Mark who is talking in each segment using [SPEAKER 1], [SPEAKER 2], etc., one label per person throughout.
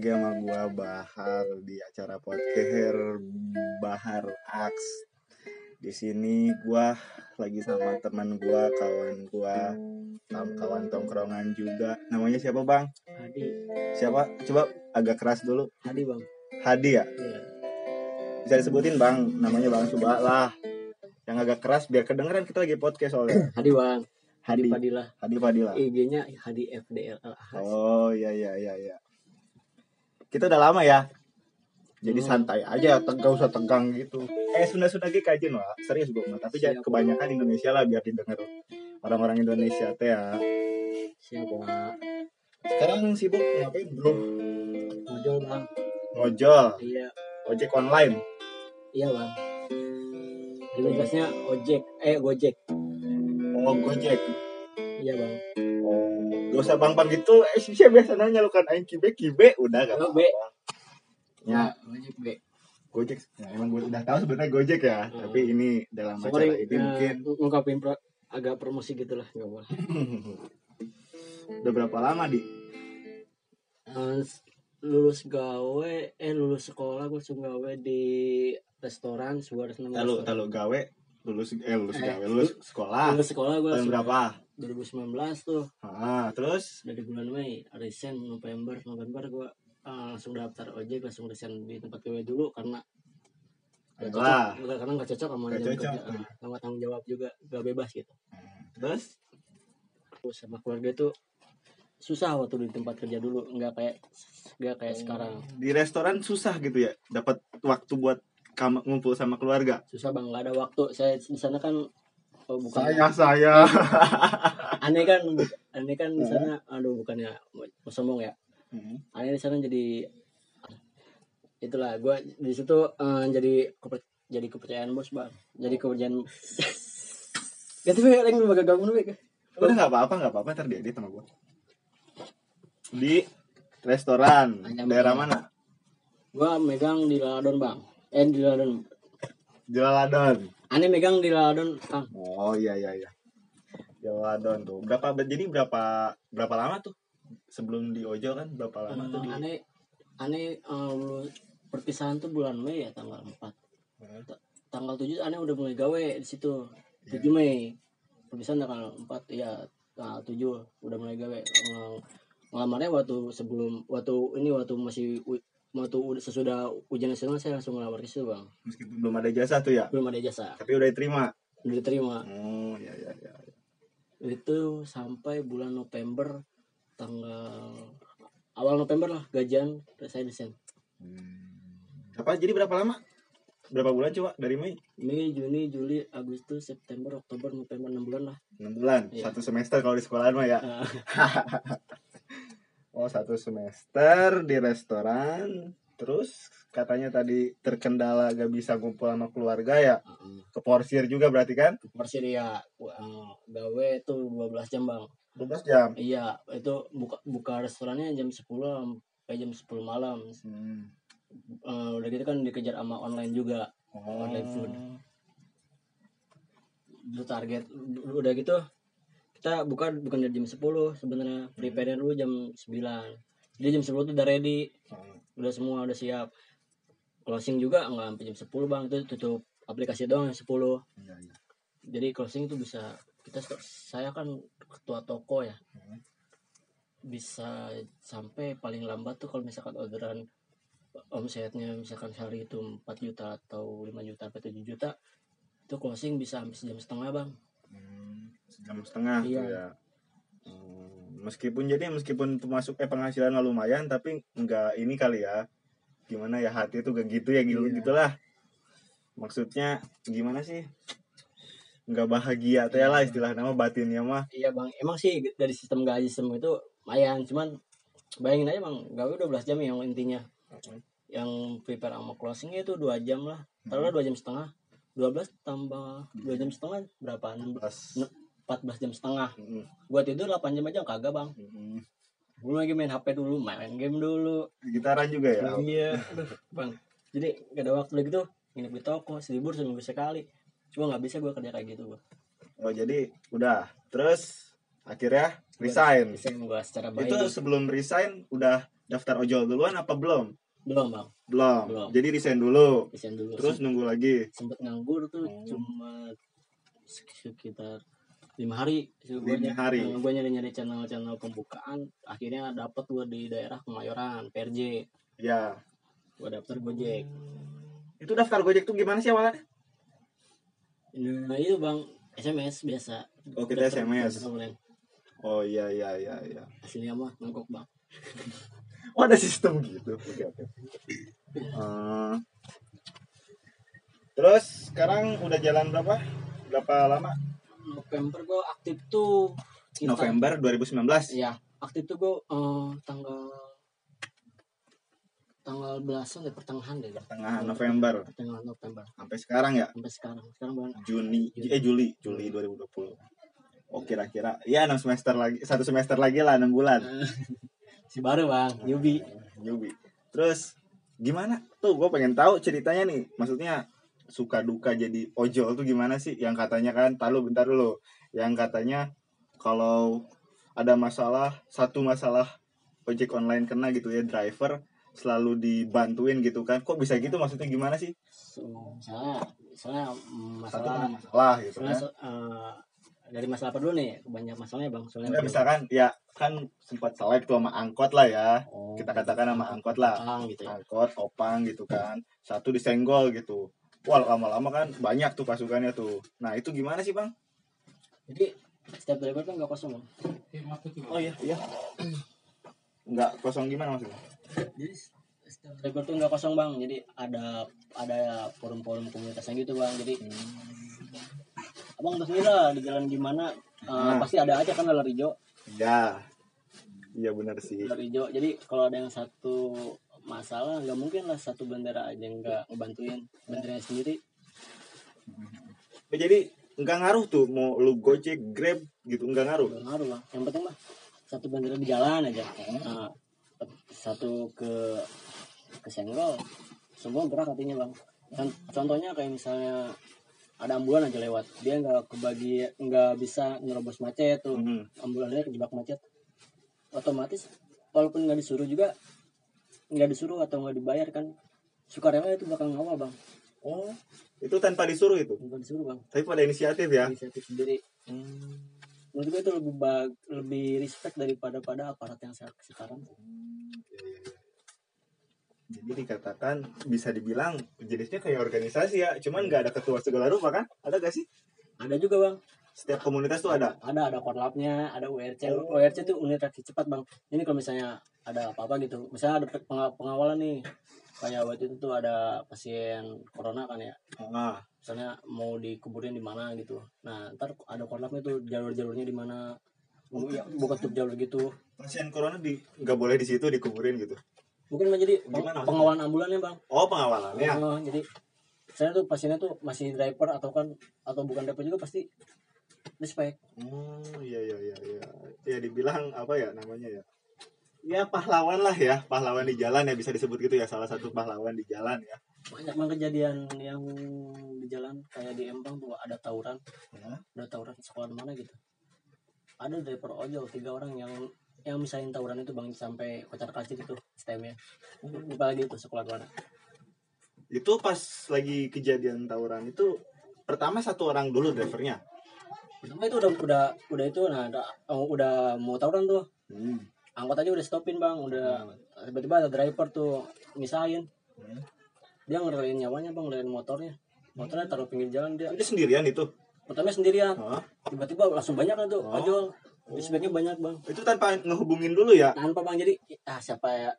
[SPEAKER 1] lagi sama gua Bahar di acara podcast Bahar Aks. Di sini gua lagi sama teman gua, kawan gua, tam- kawan tongkrongan juga. Namanya siapa, Bang?
[SPEAKER 2] Hadi
[SPEAKER 1] Siapa? Coba agak keras dulu.
[SPEAKER 2] Hadi bang
[SPEAKER 1] Hadi ya?
[SPEAKER 2] Iya.
[SPEAKER 1] Bisa disebutin, Bang. Namanya Bang Coba lah. Yang agak keras biar kedengeran kita lagi podcast soalnya.
[SPEAKER 2] Hadi bang Hadi
[SPEAKER 1] Hadi.
[SPEAKER 2] Fadila
[SPEAKER 1] Hadi Fadila.
[SPEAKER 2] IG-nya Hadi FDLL
[SPEAKER 1] Oh iya iya iya iya. Kita udah lama ya. Jadi
[SPEAKER 2] Hmm.
[SPEAKER 1] santai aja, teg- gak usah tegang gitu. Eh Sunda-Sunda ge kajin wah, serius gue mah. Tapi jangan kebanyakan Indonesia lah biar didengar orang-orang Indonesia teh ya.
[SPEAKER 2] siapa
[SPEAKER 1] Sekarang sibuk ngapain bro?
[SPEAKER 2] ojol bang
[SPEAKER 1] Ngojol,
[SPEAKER 2] iya
[SPEAKER 1] ojek online.
[SPEAKER 2] iya bang Jadi tugasnya ojek eh gojek
[SPEAKER 1] Oh gojek.
[SPEAKER 2] iya bang
[SPEAKER 1] Oh, gak usah bang bang gitu. Eh sih biasa nanya lu kan aing kibe kibe udah gak apa-apa.
[SPEAKER 2] be.
[SPEAKER 1] Ya,
[SPEAKER 2] gojek B
[SPEAKER 1] gojek. Ya, emang gue udah tahu sebenarnya gojek ya.
[SPEAKER 2] Hmm.
[SPEAKER 1] Tapi ini dalam acara
[SPEAKER 2] sorry
[SPEAKER 1] ini
[SPEAKER 2] eh,
[SPEAKER 1] mungkin
[SPEAKER 2] ngungkapin pro- agak promosi gitu lah nggak boleh
[SPEAKER 1] udah berapa lama di?
[SPEAKER 2] S- lulus gawe eh lulus sekolah gue langsung gawe di restoran sebuah restoran
[SPEAKER 1] Tahu tahu gawe lulus eh lulus
[SPEAKER 2] Eh,
[SPEAKER 1] gawe lulus sekolah
[SPEAKER 2] lulus sekolah gue
[SPEAKER 1] tahun berapa
[SPEAKER 2] 2019 tuh.
[SPEAKER 1] Ah terus?
[SPEAKER 2] Dari bulan Mei resign November. November gue langsung daftar ojek langsung resign di tempat gue dulu karena gak cocok. Karena gak cocok sama
[SPEAKER 1] Gak cocok.
[SPEAKER 2] kerja. Ah, sama tanggung jawab juga gak bebas gitu.
[SPEAKER 1] Terus?
[SPEAKER 2] Terus sama keluarga itu susah waktu di tempat kerja dulu nggak kayak nggak kayak sekarang.
[SPEAKER 1] Di restoran susah gitu ya dapat waktu buat kamu ngumpul sama keluarga?
[SPEAKER 2] Susah bang. Nggak ada waktu. Saya di sana kan oh, bukan
[SPEAKER 1] saya saya.
[SPEAKER 2] Aneh kan aneh kan di sana. Aduh bukannya mau sombong ya?
[SPEAKER 1] Hmm.
[SPEAKER 2] aneh di sana jadi itulah gue di situ eh, jadi keper- jadi kepercayaan bos bang. Jadi kepercayaan Gak tuh yang lembaga gabung dulu
[SPEAKER 1] udah nggak apa-apa nggak apa-apa ntar diedit sama gua. Di restoran
[SPEAKER 2] Hanya
[SPEAKER 1] daerah mana?
[SPEAKER 2] Gue megang di Ladon bang. Eh di Ladon.
[SPEAKER 1] Jaladon
[SPEAKER 2] aneh megang di Ladon bang
[SPEAKER 1] oh iya iya iya. Jaladon tuh. Berapa jadi berapa berapa lama tuh? Sebelum di ojol kan berapa lama tuh di
[SPEAKER 2] aneh aneh eh, lulus- perpisahan tuh bulan Mei ya tanggal 4
[SPEAKER 1] Hmm.
[SPEAKER 2] Ta- tanggal 7 aneh udah mulai gawe di situ. 7 Mei. Perpisahan tanggal 4 ya tanggal 7 udah mulai gawe. Ng- ngelamarnya waktu sebelum waktu ini waktu masih waktu udah sesudah ujian nasional saya langsung ngelamar ke situ bang.
[SPEAKER 1] Meskipun belum ada jasa tuh ya?
[SPEAKER 2] Belum ada jasa.
[SPEAKER 1] Tapi udah diterima?
[SPEAKER 2] Udah diterima.
[SPEAKER 1] Oh iya iya iya
[SPEAKER 2] itu sampai bulan November tanggal awal November lah gajian saya desain
[SPEAKER 1] apa jadi berapa lama? Berapa bulan coba dari Mei?
[SPEAKER 2] Mei Juni Juli Agustus September Oktober November 6 bulan lah.
[SPEAKER 1] 6 bulan
[SPEAKER 2] Iya.
[SPEAKER 1] satu semester kalau di sekolah mah ya.
[SPEAKER 2] Ah,
[SPEAKER 1] oh satu semester di restoran terus katanya tadi terkendala gak bisa ngumpul sama keluarga ya?
[SPEAKER 2] Uh,
[SPEAKER 1] ke porsir juga berarti kan?
[SPEAKER 2] Persir ya uh, gawe itu 12 jam bang.
[SPEAKER 1] 12 jam?
[SPEAKER 2] Iya itu buka buka restorannya jam 10 sampai jam 10 malam.
[SPEAKER 1] Hmm.
[SPEAKER 2] Eh, udah gitu kan dikejar sama online juga
[SPEAKER 1] oh.
[SPEAKER 2] Online food. itu target udah gitu kita buka bukan dari jam 10 sebenarnya. Prepare dulu jam 9 jadi jam 10 tuh udah ready.
[SPEAKER 1] Hmm.
[SPEAKER 2] udah semua udah siap. Closing juga nggak sampai jam 10 bang. Itu tutup aplikasi doang jam 10
[SPEAKER 1] Iya, iya.
[SPEAKER 2] jadi closing itu bisa kita saya kan ketua toko ya.
[SPEAKER 1] Hmm.
[SPEAKER 2] bisa sampai paling lambat tuh kalau misalkan orderan omsetnya misalkan sehari itu 4 juta atau 5 juta atau 7 juta itu closing bisa sampai sejam setengah bang.
[SPEAKER 1] Hmm, jam setengah
[SPEAKER 2] Iya.
[SPEAKER 1] ya. Hmm, meskipun jadi meskipun masuk eh penghasilan lumayan tapi nggak ini kali ya. Gimana ya hati itu gak gitu ya gitu
[SPEAKER 2] Iya.
[SPEAKER 1] gitulah. Maksudnya gimana sih? Nggak bahagia teh lah istilah nama batinnya mah.
[SPEAKER 2] Iya bang. Emang sih dari sistem gaji sistem itu lumayan. Cuman bayangin aja bang. Gawe 12 jam yang intinya. Yang prepare sama closingnya itu dua jam lah. Taruhlah dua jam setengah. 12 tambah dua jam setengah berapa 16
[SPEAKER 1] pas
[SPEAKER 2] 14 jam setengah.
[SPEAKER 1] Mm,
[SPEAKER 2] gua tidur 8 jam aja kagak bang.
[SPEAKER 1] Mm,
[SPEAKER 2] belum lagi main HP dulu main game dulu.
[SPEAKER 1] Gitaran juga ya?
[SPEAKER 2] Iya. Bang. Jadi gak ada waktu gitu nginep di toko selibur seminggu sekali. Cuma nggak bisa gua kerja kayak gitu gua
[SPEAKER 1] oh jadi udah. Terus akhirnya resign.
[SPEAKER 2] resign gua secara baik
[SPEAKER 1] itu sebelum resign udah daftar ojol duluan apa belum?
[SPEAKER 2] Belum bang.
[SPEAKER 1] Belum,
[SPEAKER 2] Belum.
[SPEAKER 1] jadi resign dulu.
[SPEAKER 2] Desain dulu.
[SPEAKER 1] Terus nunggu lagi.
[SPEAKER 2] Sempet nganggur tuh
[SPEAKER 1] Oh.
[SPEAKER 2] cuma sekitar lima hari
[SPEAKER 1] Lima hari.
[SPEAKER 2] gue nyari nyari channel channel pembukaan akhirnya dapet gue di daerah Kemayoran PRJ
[SPEAKER 1] ya.
[SPEAKER 2] Gue daftar Gojek.
[SPEAKER 1] Itu daftar gojek tuh gimana sih awalnya?
[SPEAKER 2] Nah itu bang. SMS biasa.
[SPEAKER 1] Oh, kita
[SPEAKER 2] Daftar-
[SPEAKER 1] SMS.
[SPEAKER 2] daftar
[SPEAKER 1] oh iya iya iya iya.
[SPEAKER 2] Aslinya mah mangkok bang.
[SPEAKER 1] Oh ada sistem gitu. Oke oke. Eh, terus sekarang udah jalan berapa? Berapa lama
[SPEAKER 2] November gue aktif tuh kita-
[SPEAKER 1] November 2019
[SPEAKER 2] Iya, aktif tuh gue eh, tanggal tanggal belasan deh pertengahan deh.
[SPEAKER 1] Pertengahan November.
[SPEAKER 2] Pertengahan November.
[SPEAKER 1] Sampai sekarang ya?
[SPEAKER 2] Sampai sekarang. Sekarang bulan
[SPEAKER 1] Juni. Eh Juli. Juli 2020 oh kira-kira. Ya enam semester lagi satu semester lagi lah enam bulan.
[SPEAKER 2] Si baru bang, newbie.
[SPEAKER 1] newbie. Terus gimana? Tuh gue pengen tahu ceritanya nih. Maksudnya suka duka jadi ojol tuh gimana sih? Yang katanya kan tahu bentar dulu. Yang katanya kalau ada masalah satu masalah ojek online kena gitu ya driver selalu dibantuin gitu kan. Kok bisa gitu maksudnya? Gimana sih?
[SPEAKER 2] Misalnya, misalnya masalah,
[SPEAKER 1] masalah gitu
[SPEAKER 2] misalnya
[SPEAKER 1] kan.
[SPEAKER 2] so- eh, dari masalah apa dulu nih? Banyak masalahnya bang. Soalnya
[SPEAKER 1] Enggak, misalkan ya kan sempat selek tuh sama angkot lah ya.
[SPEAKER 2] Oh,
[SPEAKER 1] kita katakan sama angkot. lah.
[SPEAKER 2] Gitu ya.
[SPEAKER 1] angkot opang gitu kan. Satu disenggol gitu wah lama-lama kan banyak tuh pasukannya tuh. Nah itu gimana sih bang?
[SPEAKER 2] Jadi setiap driver kan nggak kosong bang.
[SPEAKER 1] oh iya iya. Nggak kosong gimana maksudnya
[SPEAKER 2] Jadi setiap driver tuh nggak kosong bang. Jadi ada ada forum-forum komunitasnya gitu bang. Jadi abang tahu sendiri lah di jalan gimana.
[SPEAKER 1] Nah.
[SPEAKER 2] pasti ada aja kan lalar hijau.
[SPEAKER 1] Ya iya benar sih.
[SPEAKER 2] Lalar hijau. Jadi kalau ada yang satu masalah nggak mungkin lah satu bendera aja nggak ngebantuin benderanya sendiri.
[SPEAKER 1] Oh, jadi nggak ngaruh tuh mau lu gojek grab gitu nggak ngaruh?
[SPEAKER 2] Nggak ngaruh bang yang penting mah satu bendera di jalan aja. Nah, satu ke ke senggol semua gerak artinya bang. Con- contohnya kayak misalnya ada ambulan aja lewat. Dia nggak kebagi nggak bisa nerobos macet tuh.
[SPEAKER 1] Mhm.
[SPEAKER 2] ambulannya kejebak macet. Otomatis walaupun nggak disuruh juga nggak disuruh atau nggak dibayar kan? Sukarela itu bakal ngawal bang.
[SPEAKER 1] Oh itu tanpa disuruh itu?
[SPEAKER 2] Nggak disuruh bang.
[SPEAKER 1] Tapi pada inisiatif ya?
[SPEAKER 2] Inisiatif sendiri. Menurut gue itu lebih bag, lebih respect daripada pada aparat yang se- sekarang.
[SPEAKER 1] Jadi dikatakan bisa dibilang jenisnya kayak organisasi ya. Cuman nggak ada ketua segala rupa kan? Ada gak sih?
[SPEAKER 2] Ada juga bang
[SPEAKER 1] setiap komunitas tuh ada?
[SPEAKER 2] Ada ada korlapnya ada URC
[SPEAKER 1] Oh.
[SPEAKER 2] URC itu unit reaksi cepat bang. Ini kalau misalnya ada apa-apa gitu misalnya ada penga- pengawalan nih. Kayak waktu itu tuh ada pasien corona kan ya.
[SPEAKER 1] Ah
[SPEAKER 2] misalnya mau dikuburin di mana gitu. Nah ntar ada korlapnya tuh jalur-jalurnya di mana. Ya, bukan tutup jalur gitu.
[SPEAKER 1] Pasien corona di nggak boleh di situ dikuburin gitu?
[SPEAKER 2] Mungkin Bang, jadi peng-
[SPEAKER 1] Gimana
[SPEAKER 2] pengawalan ambulannya bang.
[SPEAKER 1] Oh pengawalannya
[SPEAKER 2] Oh, jadi saya tuh pasiennya tuh masih driver atau kan atau bukan driver juga pasti respect
[SPEAKER 1] oh iya iya iya iya. Ya dibilang apa ya namanya ya? Ya pahlawan lah ya. Pahlawan di jalan ya bisa disebut gitu ya. Salah satu pahlawan di jalan ya.
[SPEAKER 2] Banyak banget kejadian yang di jalan. Kayak di Empang tuh ada tawuran.
[SPEAKER 1] Ya.
[SPEAKER 2] ada tawuran sekolah mana gitu. Ada driver ojol tiga orang yang yang misalnya tawuran itu bang sampai kocar kacir itu stemnya lupa lagi itu sekolah mana.
[SPEAKER 1] Itu pas lagi kejadian tawuran itu pertama satu orang dulu drivernya
[SPEAKER 2] pertama itu udah udah udah itu nah ada, oh, udah mau tawuran tuh.
[SPEAKER 1] Hmm.
[SPEAKER 2] angkot aja udah stopin bang. Udah tiba-tiba ada driver tuh misahin
[SPEAKER 1] Hmm.
[SPEAKER 2] dia ngerelain nyawanya bang ngerelain motornya. Motornya taruh pinggir jalan dia
[SPEAKER 1] dia sendirian itu?
[SPEAKER 2] Pertama sendirian.
[SPEAKER 1] Hah?
[SPEAKER 2] tiba-tiba langsung banyak kan tuh
[SPEAKER 1] Oh.
[SPEAKER 2] ojol. Respectnya banyak bang.
[SPEAKER 1] Itu tanpa ngehubungin dulu ya?
[SPEAKER 2] Tanpa bang. Jadi ah siapa ya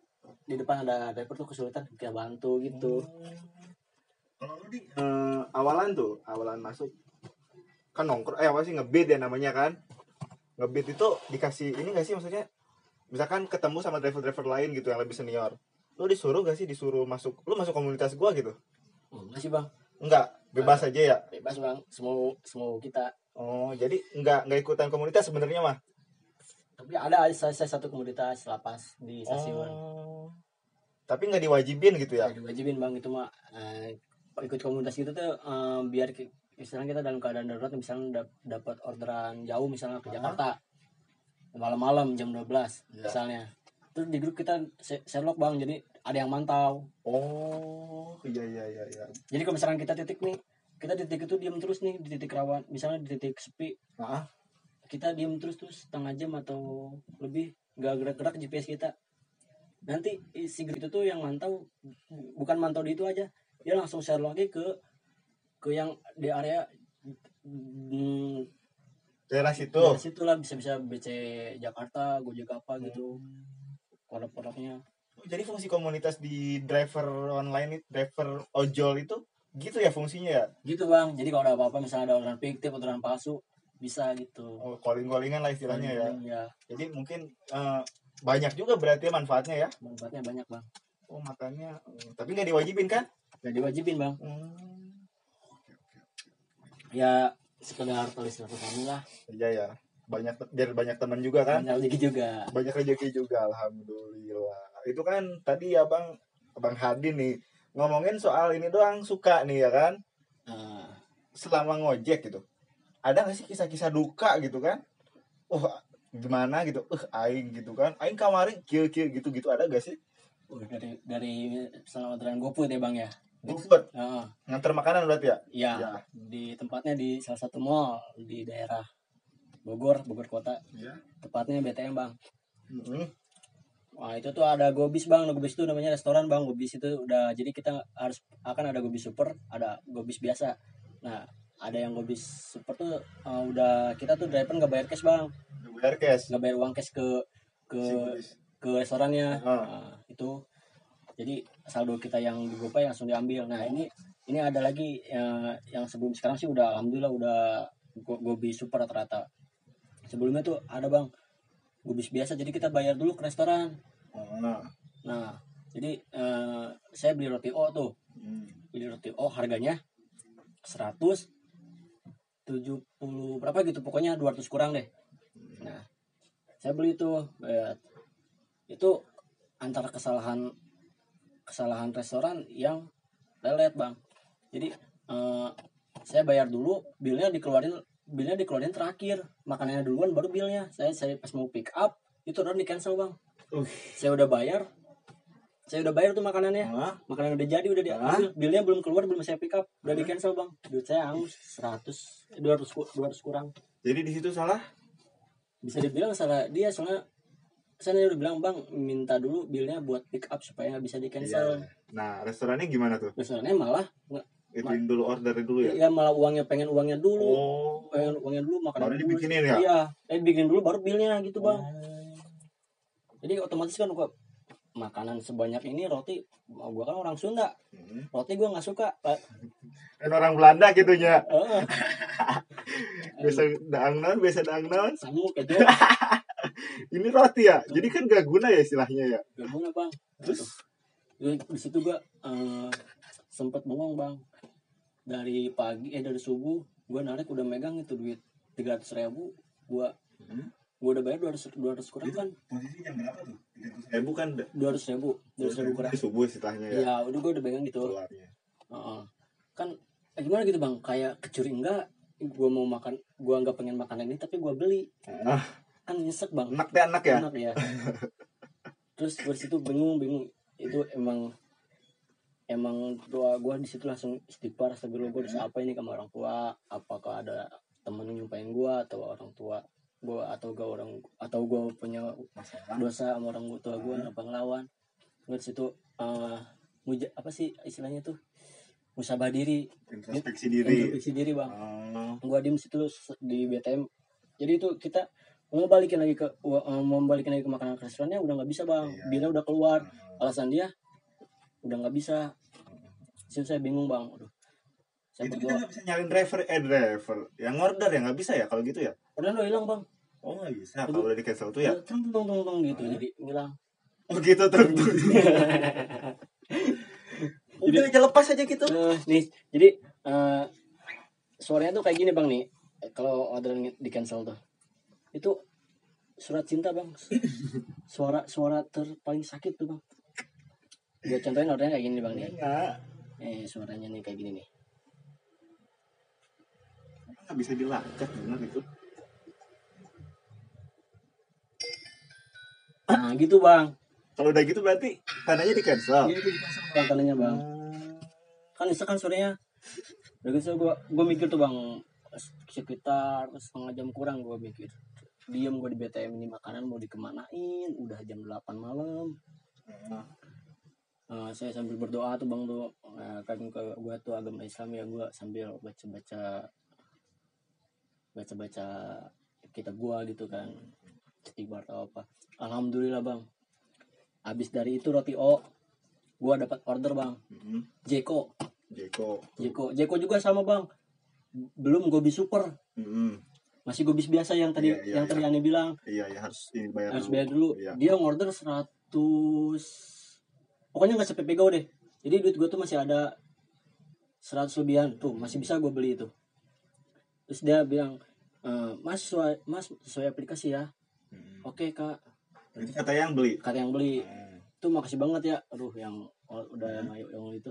[SPEAKER 2] di depan ada driver tuh kesulitan kita bantu gitu.
[SPEAKER 1] Kalau lu di eh, awalan tuh awalan masuk kan nongkrong eh apa sih ngebid ya namanya kan? Ngebid itu dikasih ini gak sih maksudnya? Misalkan ketemu sama driver-driver lain gitu yang lebih senior. Lu disuruh gak sih disuruh masuk lu masuk komunitas gua gitu?
[SPEAKER 2] Oh, masih bang.
[SPEAKER 1] Enggak bebas aja ya?
[SPEAKER 2] Bebas bang. Semua semua kita.
[SPEAKER 1] Oh jadi enggak enggak ikutan komunitas sebenarnya mah?
[SPEAKER 2] Tapi ada saya, saya satu komunitas lapas di stasiun.
[SPEAKER 1] Oh. tapi nggak diwajibin gitu ya?
[SPEAKER 2] Ya. diwajibin bang itu mah eh, ikut komunitas gitu tuh eh, biar misalnya kita dalam keadaan darurat misalnya dap- dapat orderan jauh misalnya ke. Jakarta malam-malam jam 12
[SPEAKER 1] Ya.
[SPEAKER 2] misalnya terus di grup kita Sherlock bang jadi ada yang mantau
[SPEAKER 1] Oh, iya iya iya iya.
[SPEAKER 2] jadi kalau misalkan kita titik nih kita di titik itu diam terus nih di titik rawan misalnya di titik sepi
[SPEAKER 1] Ah,
[SPEAKER 2] kita diam terus terus setengah jam atau lebih nggak gerak-gerak GPS kita nanti si grup itu tuh yang mantau bukan mantau di itu aja dia langsung share lagi ke ke yang di area hmm,
[SPEAKER 1] daerah situ.
[SPEAKER 2] dari situ lah bisa bisa BC Jakarta Gojek apa gitu produk-produknya
[SPEAKER 1] Oh, Jadi fungsi komunitas di driver online itu, driver ojol itu gitu ya fungsinya ya?
[SPEAKER 2] gitu bang jadi kalau ada apa-apa misalnya ada orderan fiktif orderan palsu bisa gitu
[SPEAKER 1] Oh, calling-callingan lah istilahnya ya.
[SPEAKER 2] ya
[SPEAKER 1] Jadi mungkin eh, banyak juga berarti ya manfaatnya ya.
[SPEAKER 2] manfaatnya banyak bang
[SPEAKER 1] Oh, makanya eh, tapi nggak diwajibin kan?
[SPEAKER 2] nggak diwajibin bang
[SPEAKER 1] Hmm.
[SPEAKER 2] Ya sekedar tulis kami lah
[SPEAKER 1] Iya ya. Banyak biar banyak teman juga kan?
[SPEAKER 2] banyak lagi juga
[SPEAKER 1] Banyak rezeki juga alhamdulillah. Itu kan tadi ya Bang Bang Hadi nih ngomongin soal ini doang suka nih ya kan?
[SPEAKER 2] Ah,
[SPEAKER 1] selama ngojek gitu ada gak sih kisah-kisah duka gitu kan oh gimana gitu eh aing gitu kan aing kemarin kieu kieu gitu gitu ada gak sih
[SPEAKER 2] uh, dari dari misalnya orderan GoFood ya bang ya
[SPEAKER 1] Bubet
[SPEAKER 2] Ah,
[SPEAKER 1] nganter makanan berarti ya
[SPEAKER 2] ya
[SPEAKER 1] Ya.
[SPEAKER 2] di tempatnya di salah satu mall di daerah Bogor Bogor kota
[SPEAKER 1] Iya.
[SPEAKER 2] tepatnya BTM bang
[SPEAKER 1] Mm-mm.
[SPEAKER 2] Wah itu tuh ada gobis bang, gobis itu namanya restoran bang, gobis itu udah jadi kita harus akan ada gobis super, ada gobis biasa. Nah ada yang gobis super tuh uh, udah kita tuh driver nggak bayar cash bang,
[SPEAKER 1] Udah bayar cash
[SPEAKER 2] nggak bayar uang cash ke ke
[SPEAKER 1] si
[SPEAKER 2] ke restorannya.
[SPEAKER 1] Ah.
[SPEAKER 2] Nah, itu jadi saldo kita yang di GoPay langsung diambil. Nah ini ini ada lagi yang, yang sebelum sekarang sih udah alhamdulillah udah go- gobis super rata-rata. Sebelumnya tuh ada bang gobis biasa, jadi kita bayar dulu ke restoran.
[SPEAKER 1] Ah.
[SPEAKER 2] Nah, jadi eh, saya beli roti O tuh,
[SPEAKER 1] Hmm.
[SPEAKER 2] beli roti O harganya 170 berapa gitu, pokoknya 200 kurang deh. Nah, saya beli itu, eh, itu antara kesalahan kesalahan restoran yang lelet bang. Jadi eh, saya bayar dulu, bilnya dikeluarin, bilnya dikeluarin terakhir, makanannya duluan baru bilnya. Saya saya pas mau pick up itu udah di cancel bang.
[SPEAKER 1] Uh.
[SPEAKER 2] Saya udah bayar, saya udah bayar tuh makanannya
[SPEAKER 1] Ah.
[SPEAKER 2] makanan udah jadi udah diambil bilnya belum keluar belum saya pick up udah di cancel bang duit saya hangus 100 eh, 200 ku- 200 kurang
[SPEAKER 1] jadi di situ salah
[SPEAKER 2] bisa dibilang salah dia soalnya saya udah bilang bang minta dulu bilnya buat pick up supaya nggak bisa di cancel.
[SPEAKER 1] Iya. nah restorannya gimana tuh?
[SPEAKER 2] Restorannya malah
[SPEAKER 1] ituin dulu order dulu ya?
[SPEAKER 2] Ya malah uangnya pengen uangnya dulu.
[SPEAKER 1] Oh.
[SPEAKER 2] Pengen uangnya dulu makanan
[SPEAKER 1] baru
[SPEAKER 2] dulu.
[SPEAKER 1] dibikinin ya?
[SPEAKER 2] Iya eh bikin dulu baru bilnya gitu bang.
[SPEAKER 1] Oh.
[SPEAKER 2] jadi otomatis kan gua makanan sebanyak ini roti gua kan orang Sunda.
[SPEAKER 1] Hmm.
[SPEAKER 2] roti gua nggak suka
[SPEAKER 1] kan orang Belanda gitunya. Biasa daang biasa daang naon?
[SPEAKER 2] Samuk itu
[SPEAKER 1] ini roti ya? Jadi kan gak guna ya istilahnya ya?
[SPEAKER 2] Gak guna bang.
[SPEAKER 1] Terus?
[SPEAKER 2] Di, di situ gua eh, sempet bengong bang. Dari pagi eh dari subuh gua narik udah megang itu duit tiga ratus ribu. Gua
[SPEAKER 1] Hmm.
[SPEAKER 2] gua udah bayar dua ratus dua ratus kurang kan
[SPEAKER 1] posisi jam berapa tuh? Ribu kan?
[SPEAKER 2] dua ratus ribu dua ratus ribu kurang.
[SPEAKER 1] Subuh istilahnya ya?
[SPEAKER 2] Ya udah gua udah pegang gitu.
[SPEAKER 1] Keluarnya.
[SPEAKER 2] Heeh. kan eh, gimana gitu bang? Kayak kecuri enggak. Gua mau makan gua nggak pengen makan ini tapi gua beli.
[SPEAKER 1] Ah
[SPEAKER 2] kan nyesek bang.
[SPEAKER 1] Enak deh enak ya.
[SPEAKER 2] Enak ya. Terus gue situ bingung bingung. Itu emang emang doa gue di situ langsung istighfar astagfirullah gue dosa apa ini sama orang tua? Apakah ada temen yang nyumpain gue atau orang tua gue atau gue orang atau gue punya
[SPEAKER 1] masalah.
[SPEAKER 2] dosa sama orang tua gue apa ngelawan? Gue di situ muja apa sih istilahnya tuh? Musabah diri.
[SPEAKER 1] Introspeksi diri.
[SPEAKER 2] Introspeksi diri bang.
[SPEAKER 1] Oh.
[SPEAKER 2] Gua diem situ di BTM jadi itu kita mau balikin lagi ke eh, mau balikin lagi ke makanan ke restorannya udah nggak bisa bang.
[SPEAKER 1] Iya.
[SPEAKER 2] bilnya udah keluar. Alasan dia udah nggak bisa. Situ saya bingung bang. Aduh. saya
[SPEAKER 1] itu kita nggak bisa nyalin driver eh driver. Yang order ya nggak bisa ya kalau gitu ya?
[SPEAKER 2] Udah udah hilang bang.
[SPEAKER 1] Oh nggak bisa. Kalau udah di cancel tuh ya?
[SPEAKER 2] Tung tung tung tung gitu.
[SPEAKER 1] Hmm.
[SPEAKER 2] jadi hilang.
[SPEAKER 1] Oh gitu tuh udah aja lepas aja gitu.
[SPEAKER 2] Eh, nih jadi eh, suaranya tuh kayak gini bang nih. Kalau orderan di cancel tuh itu surat cinta bang. Suara suara terpaling sakit tuh bang. Gue contohin ordernya kayak gini bang nih.
[SPEAKER 1] Nggak
[SPEAKER 2] eh suaranya nih kayak gini nih.
[SPEAKER 1] Nggak bisa dilacak bener itu.
[SPEAKER 2] Nah gitu bang.
[SPEAKER 1] Kalau udah gitu berarti tandanya di cancel
[SPEAKER 2] Iya, itu dipasang bang. Tandanya bang. Kan itu kan sorenya. Udah gitu gua gua mikir tuh bang sekitar setengah jam kurang gua mikir. Diem gua di BTM ini makanan mau dikemanain. Udah jam 8 malam. Eh, saya sambil berdoa tuh bang tuh. Eh, kan ke gua tuh agama Islam ya gua sambil baca baca baca baca kitab gua gitu kan. Istighfar atau apa. Alhamdulillah bang. Habis dari itu roti o gua dapat order bang.
[SPEAKER 1] Mm-mm.
[SPEAKER 2] Jeko.
[SPEAKER 1] Jeko.
[SPEAKER 2] Jeko. Jeko juga sama bang. Belum gobi super.
[SPEAKER 1] Mm-mm.
[SPEAKER 2] Masih gobis biasa yang tadi
[SPEAKER 1] Iya, iya,
[SPEAKER 2] yang
[SPEAKER 1] iya.
[SPEAKER 2] tadi aneh bilang.
[SPEAKER 1] Iya ya harus ini bayar
[SPEAKER 2] harus
[SPEAKER 1] dulu.
[SPEAKER 2] bayar dulu.
[SPEAKER 1] Iya.
[SPEAKER 2] dia ngorder 100 pokoknya nggak sampai pego deh. Jadi duit gue tuh masih ada 100 lebihan. Tuh masih bisa gue beli itu. Terus dia bilang "Eh, mas sesuai mas sesuai aplikasi ya.
[SPEAKER 1] Mm-mm.
[SPEAKER 2] oke kak.
[SPEAKER 1] Itu kata yang beli?
[SPEAKER 2] Kata yang beli.
[SPEAKER 1] Mm.
[SPEAKER 2] tuh makasih banget ya. Aduh yang udah yang yang itu.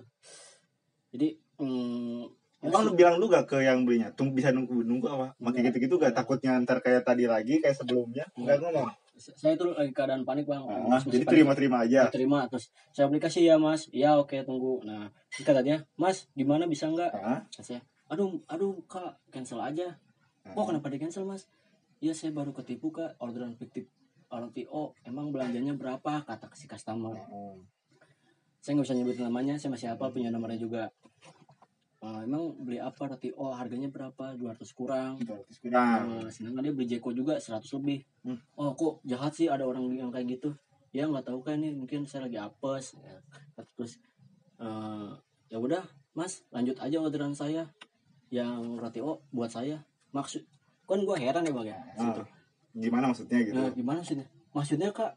[SPEAKER 2] Jadi mm,
[SPEAKER 1] Emang lu bilang lu gak ke yang belinya? Tunggu bisa nunggu nunggu apa? Makin gitu-gitu gak takutnya ntar kayak tadi lagi kayak sebelumnya? Enggak ngomong.
[SPEAKER 2] saya tuh lagi keadaan panik bang.
[SPEAKER 1] Ah,
[SPEAKER 2] Mas,
[SPEAKER 1] jadi terima-terima aja.
[SPEAKER 2] terima terus saya aplikasi ya mas. Ya oke tunggu. Nah terus katanya mas gimana? Bisa nggak?
[SPEAKER 1] Ah,
[SPEAKER 2] saya aduh aduh kak cancel aja. Kok kenapa di cancel mas? Ya saya baru ketipu kak. Orderan fiktif orang TO emang belanjanya berapa? kata si customer.
[SPEAKER 1] Oh.
[SPEAKER 2] saya nggak bisa nyebutin namanya saya masih hafal punya nomornya juga Eh, emang beli apa roti O harganya berapa 200 kurang
[SPEAKER 1] 200 kurang.
[SPEAKER 2] Eh, sedangkan dia beli Jeko juga 100 lebih
[SPEAKER 1] Hmm.
[SPEAKER 2] oh kok jahat sih ada orang yang kayak gitu ya nggak tahu kan ini mungkin saya lagi apes ya. terus eh, ya udah mas lanjut aja orderan saya yang roti O buat saya maksud kan gua heran ya bang ya situ.
[SPEAKER 1] Ah, gimana maksudnya gitu?
[SPEAKER 2] Nah, gimana maksudnya maksudnya kak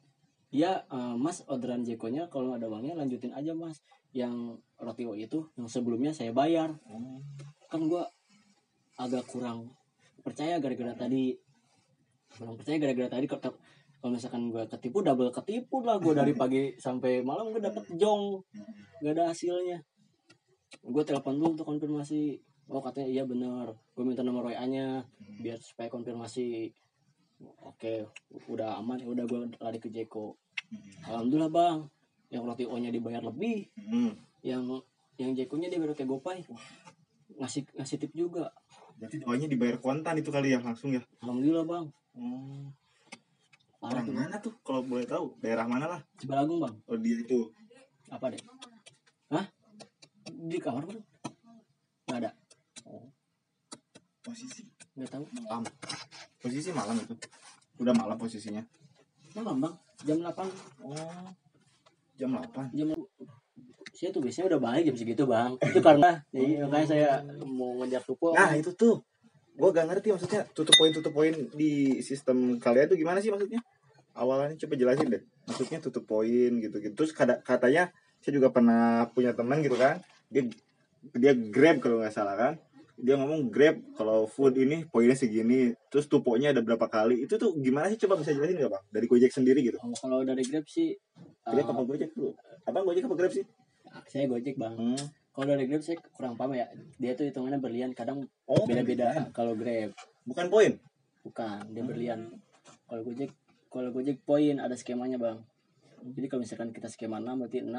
[SPEAKER 2] ya eh, mas orderan Jekonya kalau ada uangnya lanjutin aja mas yang roti O itu yang sebelumnya saya bayar.
[SPEAKER 1] Oh.
[SPEAKER 2] kan gua agak kurang percaya gara-gara tadi. Kurang percaya gara-gara tadi kalau kalau misalkan gua ketipu double ketipu lah gua dari pagi sampai malam gua dapet jong. Gak ada hasilnya. Gue telepon dulu untuk konfirmasi. Oh katanya iya bener. Gue minta nomor WA nya biar supaya konfirmasi. Oke udah aman ya udah gue lari ke Jeko. Alhamdulillah bang yang roti O nya dibayar lebih
[SPEAKER 1] Hmm.
[SPEAKER 2] yang yang Jeko nya dia baru kayak gopay ngasih ngasih tip juga
[SPEAKER 1] Berarti doanya dibayar kontan itu kali ya langsung ya?
[SPEAKER 2] alhamdulillah bang
[SPEAKER 1] Oh.
[SPEAKER 2] parah
[SPEAKER 1] Orang
[SPEAKER 2] tuh
[SPEAKER 1] mana tuh kalau boleh tahu? Daerah mana lah?
[SPEAKER 2] Cibalagung bang
[SPEAKER 1] Oh dia itu.
[SPEAKER 2] apa deh Hah di kamar bang nggak ada
[SPEAKER 1] Posisi
[SPEAKER 2] nggak tahu
[SPEAKER 1] malam. Posisi malam itu. Udah malam posisinya.
[SPEAKER 2] malam bang jam 8
[SPEAKER 1] Oh. Jam 8.
[SPEAKER 2] jam saya tuh biasanya udah balik jam segitu bang. Itu karena jadi makanya saya mau ngejar tupo.
[SPEAKER 1] Nah itu tuh. Gue gak ngerti maksudnya tutup poin tutup poin di sistem kalian tuh gimana sih maksudnya? Awalnya coba jelasin deh. Maksudnya tutup poin gitu gitu terus kada, katanya saya juga pernah punya teman gitu kan. Dia dia grab kalau nggak salah kan dia ngomong grab kalau food ini poinnya segini terus tuponya ada berapa kali. Itu tuh gimana sih? Coba bisa jelasin nggak bang? Dari gojek sendiri gitu.
[SPEAKER 2] Kalau, kalau dari grab sih
[SPEAKER 1] grab
[SPEAKER 2] eh,
[SPEAKER 1] apa gojek dulu apa gojek apa grab sih?
[SPEAKER 2] Saya gojek bang.
[SPEAKER 1] Hmm.
[SPEAKER 2] kalau dari grab saya kurang paham ya. Dia tuh hitungannya berlian kadang
[SPEAKER 1] oh
[SPEAKER 2] beda-beda kalau grab.
[SPEAKER 1] Bukan poin?
[SPEAKER 2] Bukan dia berlian. Kalau gojek kalau gojek poin ada skemanya bang. Jadi kalau misalkan kita skema 6 berarti 6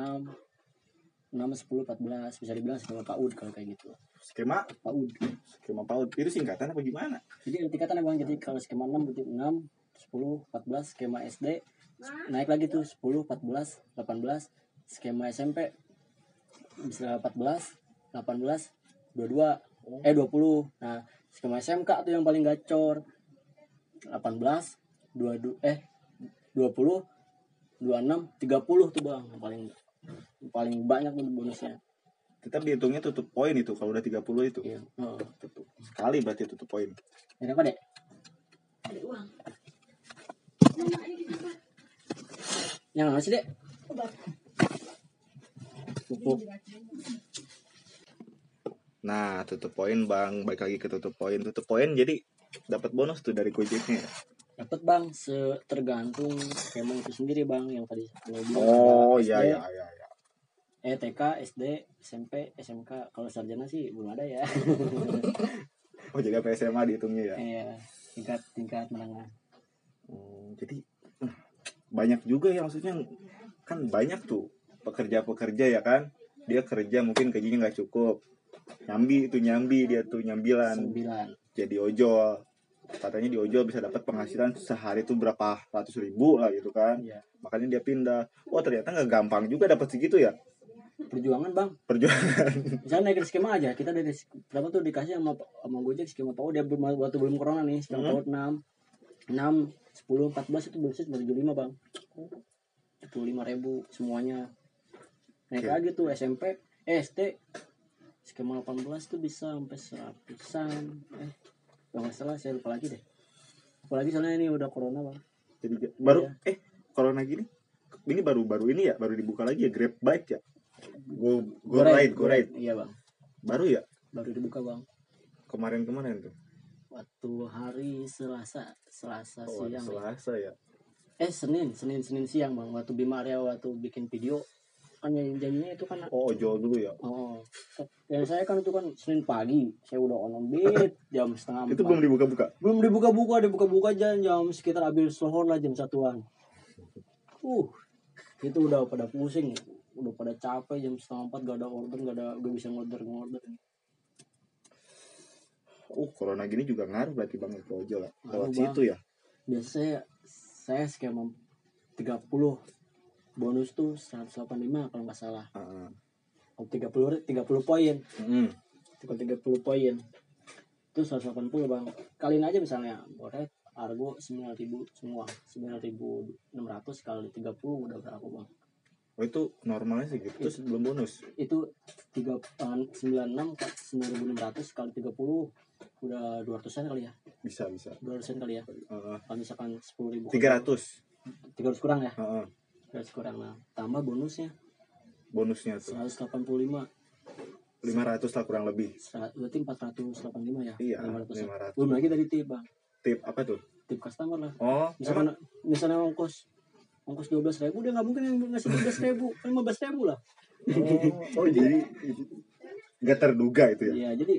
[SPEAKER 2] 6 10 14 bisa dibilang skema PAUD kalau kayak gitu.
[SPEAKER 1] Skema?
[SPEAKER 2] PAUD
[SPEAKER 1] skema paut itu singkatan apa gimana?
[SPEAKER 2] Jadi tingkatan ya bang jadi kalau skema 6 berarti 6 10 14 skema SD naik lagi tuh 10 14 18 skema SMP bisa 14 18 22 eh 20 nah skema SMK tuh yang paling gacor. 18 22 eh 20 26 30 tuh bang yang paling paling banyak tuh bonusnya.
[SPEAKER 1] Tetap dihitungnya tutup poin itu kalau udah 30 itu.
[SPEAKER 2] Iya. Oh.
[SPEAKER 1] tutup. Sekali berarti tutup poin.
[SPEAKER 2] Ini apa dek?
[SPEAKER 3] Ada uang.
[SPEAKER 2] Yang mana sih dek? Pupuk
[SPEAKER 1] nah tutup poin bang. Baik lagi ke tutup poin. Tutup poin jadi dapat bonus tuh dari gojeknya. Ya?
[SPEAKER 2] dapat bang se tergantung skema itu sendiri bang yang tadi.
[SPEAKER 1] Oh
[SPEAKER 2] ada
[SPEAKER 1] iya iya iya iya.
[SPEAKER 2] Eh TK SD SMP SMK kalau sarjana sih belum ada ya.
[SPEAKER 1] Oh jadi apa SMA dihitungnya ya?
[SPEAKER 2] Iya tingkat tingkat menengah.
[SPEAKER 1] Oh, jadi hmm, banyak juga ya maksudnya kan banyak tuh pekerja-pekerja ya kan? Dia kerja mungkin gajinya nggak cukup. Nyambi itu nyambi dia tuh nyambilan.
[SPEAKER 2] Sembilan.
[SPEAKER 1] Jadi ojol. Katanya di ojol bisa dapat penghasilan sehari tuh berapa ratus ribu lah gitu kan?
[SPEAKER 2] Iya.
[SPEAKER 1] makanya dia pindah. Oh ternyata nggak gampang juga dapat segitu ya
[SPEAKER 2] perjuangan bang.
[SPEAKER 1] Perjuangan.
[SPEAKER 2] Misalnya naik skema aja kita dari berapa tuh dikasih sama sama Gojek skema PAU dia belum waktu belum corona nih skema
[SPEAKER 1] Hmm.
[SPEAKER 2] PAU enam enam sepuluh empat belas itu bonusnya cuma tujuh lima bang. Tujuh lima ribu semuanya. Naik
[SPEAKER 1] Oke.
[SPEAKER 2] lagi tuh SMP eh, SD skema 18 tuh bisa sampai seratusan eh kalau nggak salah saya lupa lagi deh. Apalagi soalnya ini udah corona bang.
[SPEAKER 1] Jadi baru
[SPEAKER 2] Iya.
[SPEAKER 1] eh corona gini? Ini baru baru ini ya baru dibuka lagi ya grab bike ya go go ride go ride.
[SPEAKER 2] Iya bang.
[SPEAKER 1] Baru ya?
[SPEAKER 2] Baru dibuka bang.
[SPEAKER 1] Kemarin kemarin tuh?
[SPEAKER 2] Waktu hari Selasa Selasa
[SPEAKER 1] oh
[SPEAKER 2] siang
[SPEAKER 1] selasa ya?
[SPEAKER 2] Eh Senin Senin Senin siang bang. Waktu Bima Arya waktu bikin video. Kan yang janjinya itu kan
[SPEAKER 1] oh ojol dulu ya?
[SPEAKER 2] Oh yang saya kan itu kan Senin pagi. Saya udah on beat jam setengah
[SPEAKER 1] itu belum dibuka buka
[SPEAKER 2] belum dibuka-buka dibuka-buka aja. Jam sekitar habis sohor lah jam satuan. Uh itu udah pada pusing udah pada capek jam setengah empat gak ada order gak ada gak bisa ngorder ngorder
[SPEAKER 1] oh corona gini juga ngaruh berarti bang ojol ya lewat
[SPEAKER 2] Ngaruh,
[SPEAKER 1] situ ya?
[SPEAKER 2] Biasa saya skema 30 bonus tuh 185 kalau nggak salah.
[SPEAKER 1] Heeh.
[SPEAKER 2] Oh, 30 30 poin.
[SPEAKER 1] Mm.
[SPEAKER 2] Kalau 30 poin itu 180 bang. Kaliin aja misalnya boret argo 9000 semua 9600 kali 30 udah berapa bang
[SPEAKER 1] oh itu normalnya sih gitu terus belum bonus?
[SPEAKER 2] itu 3 eh, 96 9600 kali 30 udah 200an kali ya?
[SPEAKER 1] Bisa bisa.
[SPEAKER 2] 200an kali ya?
[SPEAKER 1] Heeh.
[SPEAKER 2] kalau misalkan 10.000
[SPEAKER 1] tiga ratus.
[SPEAKER 2] 300 kurang ya?
[SPEAKER 1] Heeh.
[SPEAKER 2] 300 kurang nah tambah bonusnya.
[SPEAKER 1] Bonusnya tuh.
[SPEAKER 2] 185
[SPEAKER 1] lima. ratus lah kurang lebih.
[SPEAKER 2] Berarti 485 ya?
[SPEAKER 1] Iya
[SPEAKER 2] 500
[SPEAKER 1] lima ratus.
[SPEAKER 2] Belum lagi dari tip bang.
[SPEAKER 1] Tip apa tuh?
[SPEAKER 2] Tip customer lah.
[SPEAKER 1] Oh emang
[SPEAKER 2] misalkan misalnya ongkos ongkos dua belas ribu dia nggak mungkin yang ngasih dua belas ribu lima belas ribu lah.
[SPEAKER 1] Oh, oh jadi nggak terduga itu ya?
[SPEAKER 2] Iya jadi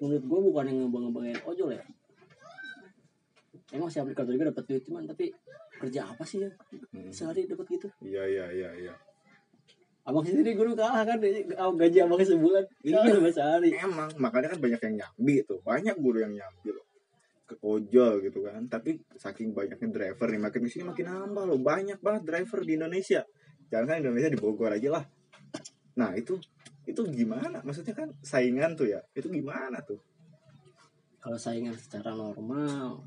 [SPEAKER 2] menurut gue bukan yang ngebang ngebangin ojol ya. Emang si aplikator juga dapat duit cuman tapi kerja apa sih ya?
[SPEAKER 1] Hmm.
[SPEAKER 2] sehari dapat gitu.
[SPEAKER 1] Iya iya iya iya.
[SPEAKER 2] Abang sendiri guru kalah kan gaji abang sebulan.
[SPEAKER 1] Iya
[SPEAKER 2] sehari?
[SPEAKER 1] Emang makanya kan banyak yang nyambi tuh. Banyak guru yang nyambi loh ke ojol gitu kan. Tapi saking banyaknya driver nih makin ke sini makin nambah loh. Banyak banget driver di Indonesia. Jangan kan Indonesia di Bogor aja lah. Nah itu itu gimana? Maksudnya kan saingan tuh ya. Itu gimana tuh?
[SPEAKER 2] Kalau saingan secara normal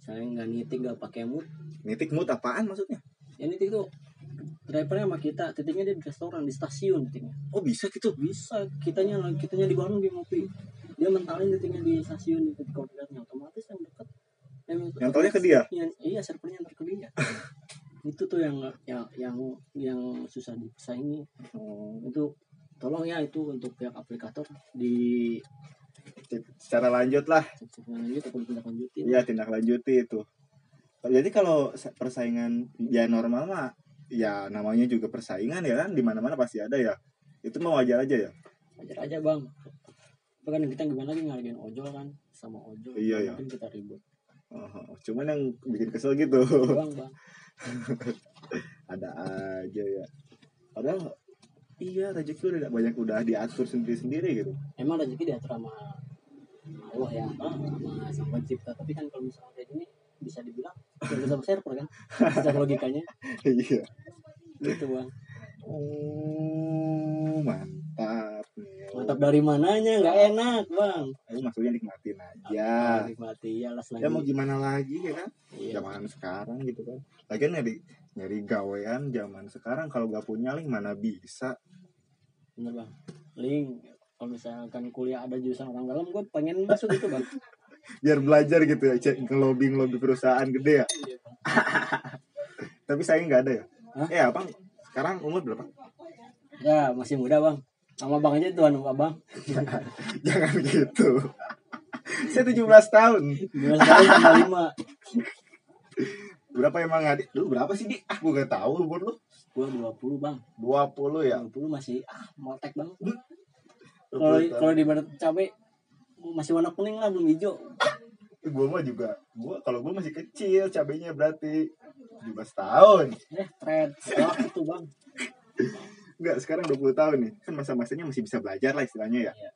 [SPEAKER 2] saya nggak nitik nggak pakai mood.
[SPEAKER 1] Nitik mood apaan maksudnya?
[SPEAKER 2] Ya nitik tuh drivernya sama kita. Titiknya dia di restoran di stasiun titiknya.
[SPEAKER 1] Oh bisa gitu?
[SPEAKER 2] Bisa. Kitanya kitanya di warung di ngopi dia mentalin titiknya di stasiun di koordinatnya otomatis yang dekat yang,
[SPEAKER 1] Yang taunya ke dia?
[SPEAKER 2] Yang- iya servernya ntar ke dia itu tuh yang yang yang yang susah disaingi
[SPEAKER 1] Oh,
[SPEAKER 2] itu tolong ya itu untuk pihak aplikator di
[SPEAKER 1] secara lanjut lah
[SPEAKER 2] lanjut atau tindak
[SPEAKER 1] Iya tindak lanjuti itu. Jadi kalau sa- persaingan ya normal mah ya namanya juga persaingan ya kan di mana-mana pasti ada ya. Itu mah wajar aja ya.
[SPEAKER 2] ajar aja bang kan kita gimana lagi ngargain ojol kan sama ojol
[SPEAKER 1] Iya, iya.
[SPEAKER 2] mungkin kita ribut
[SPEAKER 1] Oh, cuman yang bikin kesel gitu
[SPEAKER 2] bang bang
[SPEAKER 1] ada aja ya. Padahal iya rezeki udah banyak udah diatur sendiri-sendiri gitu.
[SPEAKER 2] emang rezeki diatur sama Allah ya sama sang pencipta tapi kan kalau misalnya kayak gini bisa dibilang kerja sama server kan secara logikanya
[SPEAKER 1] Iya.
[SPEAKER 2] gitu bang
[SPEAKER 1] Oh, mantap.
[SPEAKER 2] Mantap. Dari mananya? Nggak enak bang.
[SPEAKER 1] Aku maksudnya nikmatin aja.
[SPEAKER 2] Ah, nikmati. Ya lah
[SPEAKER 1] Ya mau gimana lagi ya kan?
[SPEAKER 2] iya.
[SPEAKER 1] zaman sekarang gitu kan. Lagian nyari nyari gawean zaman sekarang. Kalau gak punya link mana bisa?
[SPEAKER 2] Bener bang. Link kalau misalkan kuliah ada jurusan orang dalam gue pengen masuk itu bang.
[SPEAKER 1] Biar belajar gitu ya cek ngelobi ngelobi perusahaan gede ya.
[SPEAKER 2] Iya, Bang.
[SPEAKER 1] tapi saya nggak ada ya?
[SPEAKER 2] Hah?
[SPEAKER 1] eh abang sekarang umur berapa?
[SPEAKER 2] Ya masih muda bang sama bang aja tuan abang
[SPEAKER 1] jangan gitu. Saya 17 tahun.
[SPEAKER 2] Dua tahun sama lima.
[SPEAKER 1] Berapa emang adik? Lu berapa sih di ah gue gak tahu umur lu.
[SPEAKER 2] Dua puluh bang.
[SPEAKER 1] 20 ya?
[SPEAKER 2] Dua puluh masih ah motek bang
[SPEAKER 1] 20
[SPEAKER 2] kalau kalau di barat cabe masih warna kuning lah belum hijau.
[SPEAKER 1] Gue mah juga gua kalau gue masih kecil cabenya berarti 17 tahun.
[SPEAKER 2] Eh trend Wah, itu bang
[SPEAKER 1] Enggak, sekarang 20 tahun nih. Kan masa-masanya masih bisa belajar lah istilahnya ya.
[SPEAKER 2] Iya.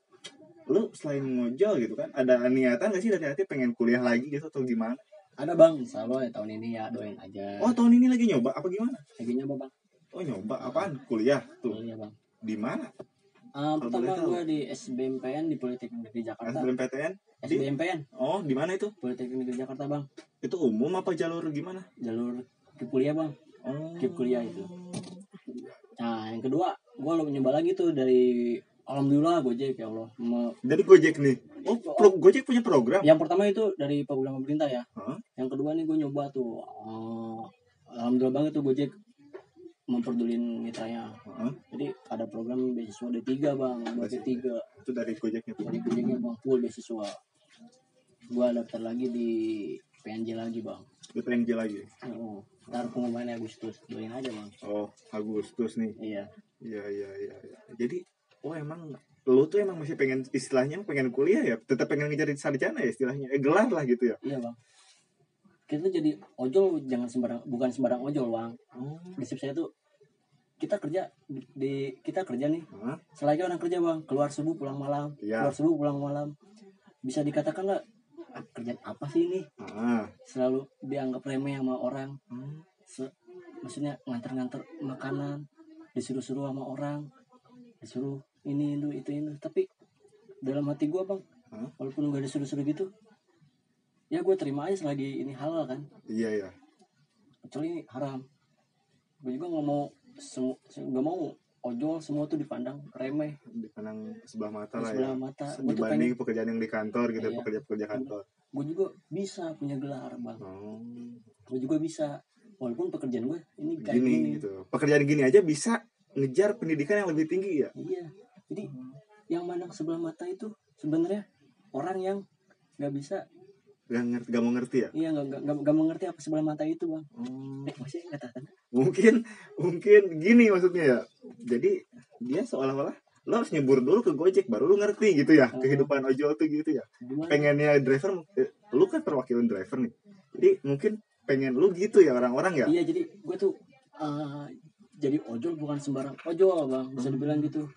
[SPEAKER 1] Lu selain ngojol gitu kan, ada niatan gak sih dari hati pengen kuliah lagi gitu atau gimana?
[SPEAKER 2] ada bang Allah ya tahun ini ya doain aja
[SPEAKER 1] Oh, tahun ini lagi nyoba apa gimana?
[SPEAKER 2] lagi nyoba bang
[SPEAKER 1] Oh, nyoba apaan? Kuliah tuh.
[SPEAKER 2] iya bang
[SPEAKER 1] Di mana?
[SPEAKER 2] Ah,
[SPEAKER 1] Kalau
[SPEAKER 2] pertama gue di SBMPN di Politeknik Negeri Jakarta
[SPEAKER 1] SBMPTN? Di-
[SPEAKER 2] SBMPN
[SPEAKER 1] Oh, di mana itu?
[SPEAKER 2] Politeknik Negeri Jakarta bang
[SPEAKER 1] Itu umum apa jalur gimana?
[SPEAKER 2] jalur ke kuliah bang
[SPEAKER 1] Oh.
[SPEAKER 2] Kip kuliah itu. Nah yang kedua gue lo nyoba lagi tuh dari alhamdulillah Gojek ya Allah. Me-
[SPEAKER 1] Dari Gojek nih. Oh, pro- Gojek punya program.
[SPEAKER 2] yang pertama itu dari program pemerintah ya.
[SPEAKER 1] Hah?
[SPEAKER 2] yang kedua nih gue nyoba tuh eh, alhamdulillah banget tuh Gojek memperdulin mitranya.
[SPEAKER 1] Hah?
[SPEAKER 2] jadi ada program beasiswa D3 bang. Buat D3
[SPEAKER 1] Itu dari Gojeknya
[SPEAKER 2] dari Gojeknya bang. Full beasiswa. Gue daftar lagi di PNJ lagi bang.
[SPEAKER 1] Di PNJ lagi.
[SPEAKER 2] oh, ntar pengumumannya Agustus. Doain aja bang.
[SPEAKER 1] Oh, Agustus nih.
[SPEAKER 2] iya.
[SPEAKER 1] Iya, iya, iya. iya. Jadi, oh emang lu tuh emang masih pengen istilahnya pengen kuliah ya? Tetap pengen ngejar sarjana ya istilahnya? Eh, gelar lah gitu ya?
[SPEAKER 2] Iya bang. Kita jadi ojol jangan sembarang bukan sembarang ojol bang.
[SPEAKER 1] Oh
[SPEAKER 2] prinsip saya tuh kita kerja di, kita kerja nih.
[SPEAKER 1] Hah?
[SPEAKER 2] selagi orang kerja bang keluar subuh pulang malam.
[SPEAKER 1] Iya.
[SPEAKER 2] keluar subuh pulang malam. Bisa dikatakan nggak "Ah, kerjaan apa sih ini?
[SPEAKER 1] Ah.
[SPEAKER 2] Selalu dianggap remeh sama orang.
[SPEAKER 1] Hmm.
[SPEAKER 2] Se- maksudnya nganter-nganter makanan disuruh-suruh sama orang disuruh ini itu itu ini tapi dalam hati gua bang
[SPEAKER 1] Hah?
[SPEAKER 2] walaupun gak disuruh-suruh gitu ya gue terima aja selagi ini halal kan?
[SPEAKER 1] Iya ya
[SPEAKER 2] kecuali ini haram. Gue juga nggak mau nggak mau ojol semua tuh dipandang remeh.
[SPEAKER 1] Dipandang sebelah mata lah ya.
[SPEAKER 2] sebelah mata. Gue tuh
[SPEAKER 1] dibanding
[SPEAKER 2] pengen
[SPEAKER 1] pekerjaan yang di kantor gitu
[SPEAKER 2] Iya.
[SPEAKER 1] pekerja-pekerja kantor.
[SPEAKER 2] gue juga bisa punya gelar bang.
[SPEAKER 1] Oh.
[SPEAKER 2] Gue juga bisa. Walaupun pekerjaan gue ini kayak
[SPEAKER 1] gini
[SPEAKER 2] gini,
[SPEAKER 1] gitu. Pekerjaan gini aja bisa ngejar pendidikan yang lebih tinggi ya?
[SPEAKER 2] Iya. Jadi yang mandang sebelah mata itu sebenarnya orang yang nggak bisa
[SPEAKER 1] gak ngerti gak mau ngerti ya?
[SPEAKER 2] Iya nggak nggak nggak- nggak mengerti apa sebelah mata itu bang.
[SPEAKER 1] Oh.
[SPEAKER 2] eh masih kata
[SPEAKER 1] mungkin mungkin gini maksudnya ya jadi dia seolah-olah lo harus nyebur dulu ke Gojek baru lu ngerti gitu ya
[SPEAKER 2] Oh.
[SPEAKER 1] kehidupan ojol tuh gitu ya.
[SPEAKER 2] Gimana?
[SPEAKER 1] Pengennya driver eh, lu kan perwakilan driver nih. Jadi mungkin pengen lu gitu ya orang-orang ya?
[SPEAKER 2] Iya jadi gue tuh eh, jadi ojol bukan sembarang ojol bang. Bisa dibilang gitu.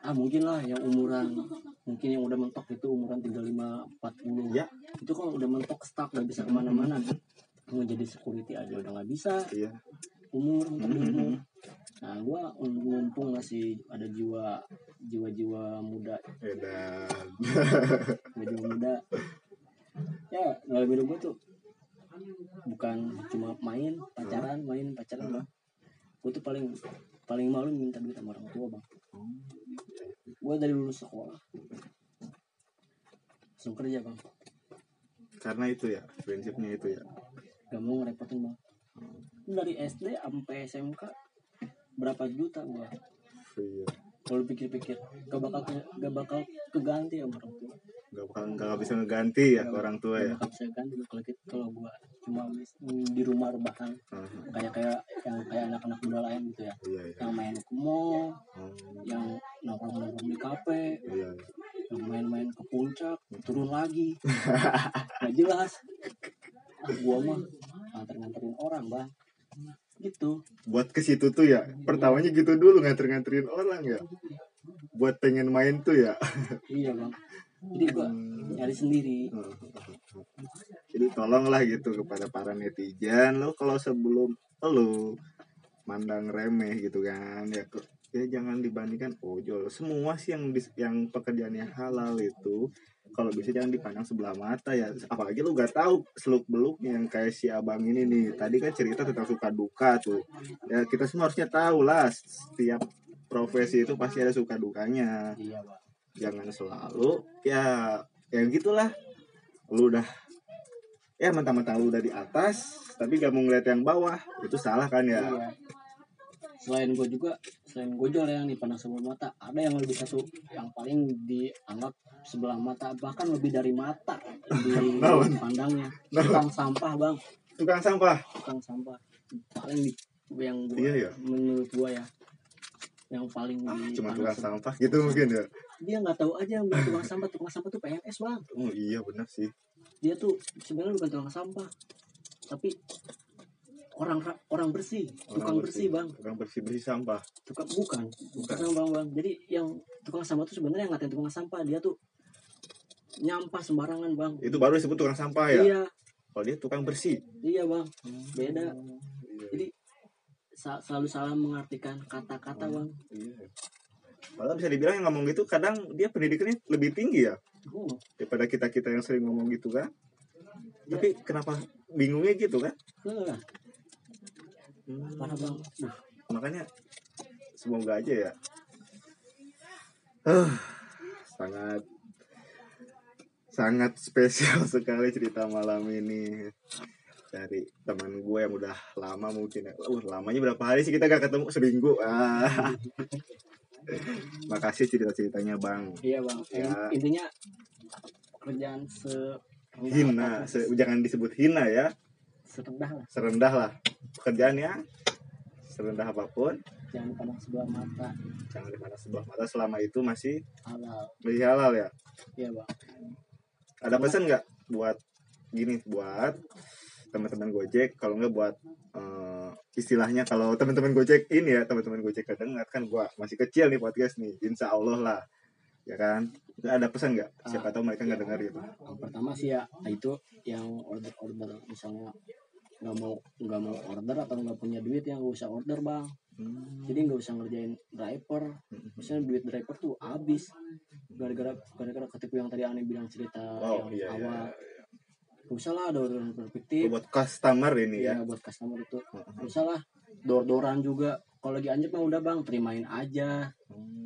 [SPEAKER 2] Ah mungkin lah yang umuran mungkin yang udah mentok itu umuran 35 40
[SPEAKER 1] Ya.
[SPEAKER 2] itu kalau udah mentok stuck gak bisa ke mana-mana. Mau jadi security aja udah nggak bisa.
[SPEAKER 1] Iya
[SPEAKER 2] umur di
[SPEAKER 1] Mhm.
[SPEAKER 2] umur nah gue mumpung masih ada jiwa jiwa-jiwa muda.
[SPEAKER 1] Edan
[SPEAKER 2] jiwa muda. Ya dalam hidup gue tuh bukan cuma main pacaran main pacaran. Bang gue tuh paling paling malu minta duit sama orang tua bang. Gue dari lulus sekolah. Langsung kerja bang.
[SPEAKER 1] Karena itu ya prinsipnya itu ya.
[SPEAKER 2] Gak mau ngerepotin bang dari SD sampai SMK berapa juta gua.
[SPEAKER 1] Iya.
[SPEAKER 2] Kalau pikir-pikir gak bakal gak bakal keganti sama orang tua.
[SPEAKER 1] Nggak bakal nggak bisa ngeganti ya ke orang tua ya?
[SPEAKER 2] gak bisa ganti kalau gitu kalau gua cuma di rumah rebahan.
[SPEAKER 1] Aha,
[SPEAKER 2] kayak kayak yang kayak anak-anak muda lain gitu ya.
[SPEAKER 1] Iya iya.
[SPEAKER 2] Yang main ke mall
[SPEAKER 1] Oh,
[SPEAKER 2] yang nongkrong nongkrong di kafe
[SPEAKER 1] iya iya.
[SPEAKER 2] yang main-main ke puncak turun lagi. Nggak jelas. Ah gua mah nganter-nganterin orang bang gitu.
[SPEAKER 1] Buat ke situ tuh ya pertamanya gitu dulu nganter-nganterin orang ya. Buat pengen main tuh ya.
[SPEAKER 2] Iya bang. Jadi gua nyari sendiri.
[SPEAKER 1] Jadi tolonglah gitu kepada para netizen. Lo kalau sebelum lo mandang remeh gitu kan ya ke- ya jangan dibandingkan. Ojol semua sih yang yang pekerjaannya halal itu kalau bisa jangan dipandang sebelah mata ya. Apalagi lu gak tahu seluk beluknya yang kayak si abang ini nih. Tadi kan cerita tentang suka duka tuh. Ya kita semua harusnya tahu lah setiap profesi itu pasti ada suka dukanya.
[SPEAKER 2] Iya
[SPEAKER 1] jangan selalu ya ya gitulah. Lu udah ya mentang-mentang lu udah di atas tapi gak mau ngeliat yang bawah. Itu salah kan ya?
[SPEAKER 2] Iya. Selain gue juga, selain gojol yang dipandang sebelah mata, ada yang lebih satu yang paling dianggap sebelah mata, bahkan lebih dari mata di pandangnya. Tukang sampah bang,
[SPEAKER 1] tukang sampah?
[SPEAKER 2] Tukang sampah. Paling di, yang gua,
[SPEAKER 1] Iya, ya?
[SPEAKER 2] menurut gua ya, yang paling
[SPEAKER 1] Ah, cuma tukang sampah gitu mungkin ya?
[SPEAKER 2] Dia nggak tahu aja yang tukang sampah, tukang sampah tuh PNS bang.
[SPEAKER 1] oh iya benar sih.
[SPEAKER 2] Dia tuh sebenarnya bukan tukang sampah tapi orang orang bersih tukang bersih, bang.
[SPEAKER 1] tukang bersih bersih sampah.
[SPEAKER 2] Tukang bukan
[SPEAKER 1] Bukan.
[SPEAKER 2] bang bang. Jadi yang tukang sampah tuh sebenarnya yang ngatain tukang sampah dia tuh nyampah sembarangan bang.
[SPEAKER 1] Itu baru disebut tukang sampah ya?
[SPEAKER 2] Iya.
[SPEAKER 1] Kalau dia tukang bersih?
[SPEAKER 2] Iya bang. Beda.
[SPEAKER 1] Iya.
[SPEAKER 2] jadi sa- selalu salah mengartikan kata-kata bang.
[SPEAKER 1] Iya. Padahal bisa dibilang yang ngomong gitu kadang dia pendidikannya lebih tinggi ya?
[SPEAKER 2] Oh,
[SPEAKER 1] daripada kita kita yang sering ngomong gitu kan.
[SPEAKER 2] Ya.
[SPEAKER 1] Tapi kenapa bingungnya gitu kan?
[SPEAKER 2] Eh, parah bang Duh,
[SPEAKER 1] Makanya semoga aja ya. Ah, sangat sangat spesial sekali cerita malam ini dari teman gue yang udah lama mungkin ya. Uh, lamanya berapa hari sih kita gak ketemu seminggu. Ah. Makasih cerita-ceritanya Bang.
[SPEAKER 2] iya bang
[SPEAKER 1] Ya.
[SPEAKER 2] In- intinya pekerjaan se
[SPEAKER 1] hina se- jangan disebut hina ya
[SPEAKER 2] serendah lah.
[SPEAKER 1] Serendah lah. Pekerjaannya serendah apa pun.
[SPEAKER 2] Jangan pandang sebelah mata.
[SPEAKER 1] Jangan di mana sebelah mata. Selama itu masih
[SPEAKER 2] halal.
[SPEAKER 1] masih halal ya?
[SPEAKER 2] Iya bang.
[SPEAKER 1] Ada pesan nggak buat gini buat teman-teman gojek? Kalau nggak buat eh, istilahnya kalau teman-teman gojek ini ya teman-teman gojek kedengar kan gua masih kecil nih podcast nih. Insya Allah lah ya kan? Nggak ada pesan nggak? Siapa tahu mereka nggak dengar gitu.
[SPEAKER 2] Yang pertama sih ya itu yang order order misalnya nggak mau nggak mau order atau nggak punya duit yang nggak usah order bang.
[SPEAKER 1] Hmm.
[SPEAKER 2] jadi nggak usah ngerjain driver. Misalnya duit driver tuh habis. Gara-gara gara-gara ketipu yang tadi aneh bilang cerita
[SPEAKER 1] oh
[SPEAKER 2] yang
[SPEAKER 1] iya iya,
[SPEAKER 2] awal.
[SPEAKER 1] iya.
[SPEAKER 2] Gak usah lah order order fiktif
[SPEAKER 1] buat customer ini ya
[SPEAKER 2] ya? buat customer itu. Gak usah lah. Dor-doran juga kalau lagi anjep mah udah bang terimain aja.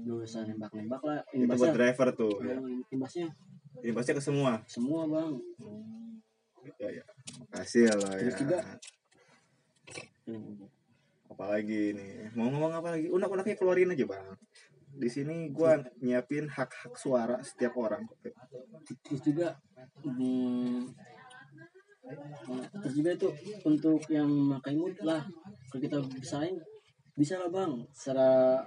[SPEAKER 2] Gak usah nembak-nembak lah.
[SPEAKER 1] Itu buat
[SPEAKER 2] imbasnya
[SPEAKER 1] driver tuh. Ya.
[SPEAKER 2] ya, imbasnya
[SPEAKER 1] ini pasti ke semua?
[SPEAKER 2] Semua bang.
[SPEAKER 1] Ya ya. Makasih ya ya
[SPEAKER 2] Terus juga- Hmm.
[SPEAKER 1] apalagi nih mau ngomong apa lagi? Unek-uneknya keluarin aja bang. Di sini gua nyiapin hak-hak suara setiap orang.
[SPEAKER 2] Terus juga hmm, terus juga itu untuk yang memakai mood lah. Kalau kita bisain bisa lah bang. Secara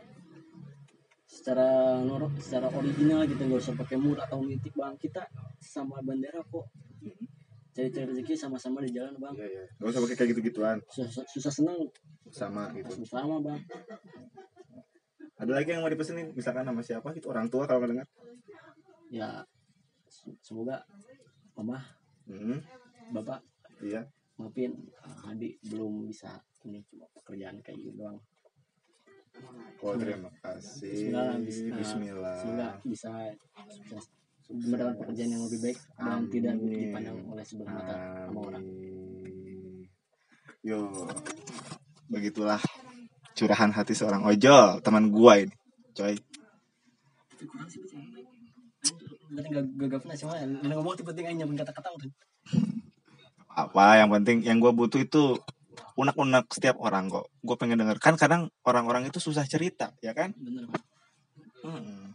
[SPEAKER 2] secara norok secara original gitu. Nggak usah pakai mood atau mitik bang. Kita sama bandera kok. Cari cari rezeki sama-sama di jalan bang.
[SPEAKER 1] Iya, iya. Gak usah pakai kayak gitu-gituan.
[SPEAKER 2] Susah, susah senang
[SPEAKER 1] sama gitu.
[SPEAKER 2] sama bang.
[SPEAKER 1] Ada lagi yang mau dipesenin, misalkan sama siapa gitu? Orang tua kalau nggak dengar.
[SPEAKER 2] ya se- semoga mama
[SPEAKER 1] Hmm,
[SPEAKER 2] bapak
[SPEAKER 1] iya.
[SPEAKER 2] maafin uh, adik belum bisa ini cuma pekerjaan kayak gitu doang
[SPEAKER 1] Oh terima kasih.
[SPEAKER 2] Semoga bisa-
[SPEAKER 1] Bismillah.
[SPEAKER 2] semoga bisa sukses mendapatkan pekerjaan yang lebih baik dan
[SPEAKER 1] Amin.
[SPEAKER 2] tidak dipandang oleh sebelah mata sama orang.
[SPEAKER 1] Yo, begitulah curahan hati seorang ojol teman gua ini, coy. apa yang penting yang gue butuh itu unek-unek setiap orang kok. Gue pengen denger. Kan kadang orang-orang itu susah cerita ya kan?
[SPEAKER 2] Bener
[SPEAKER 1] Hmm.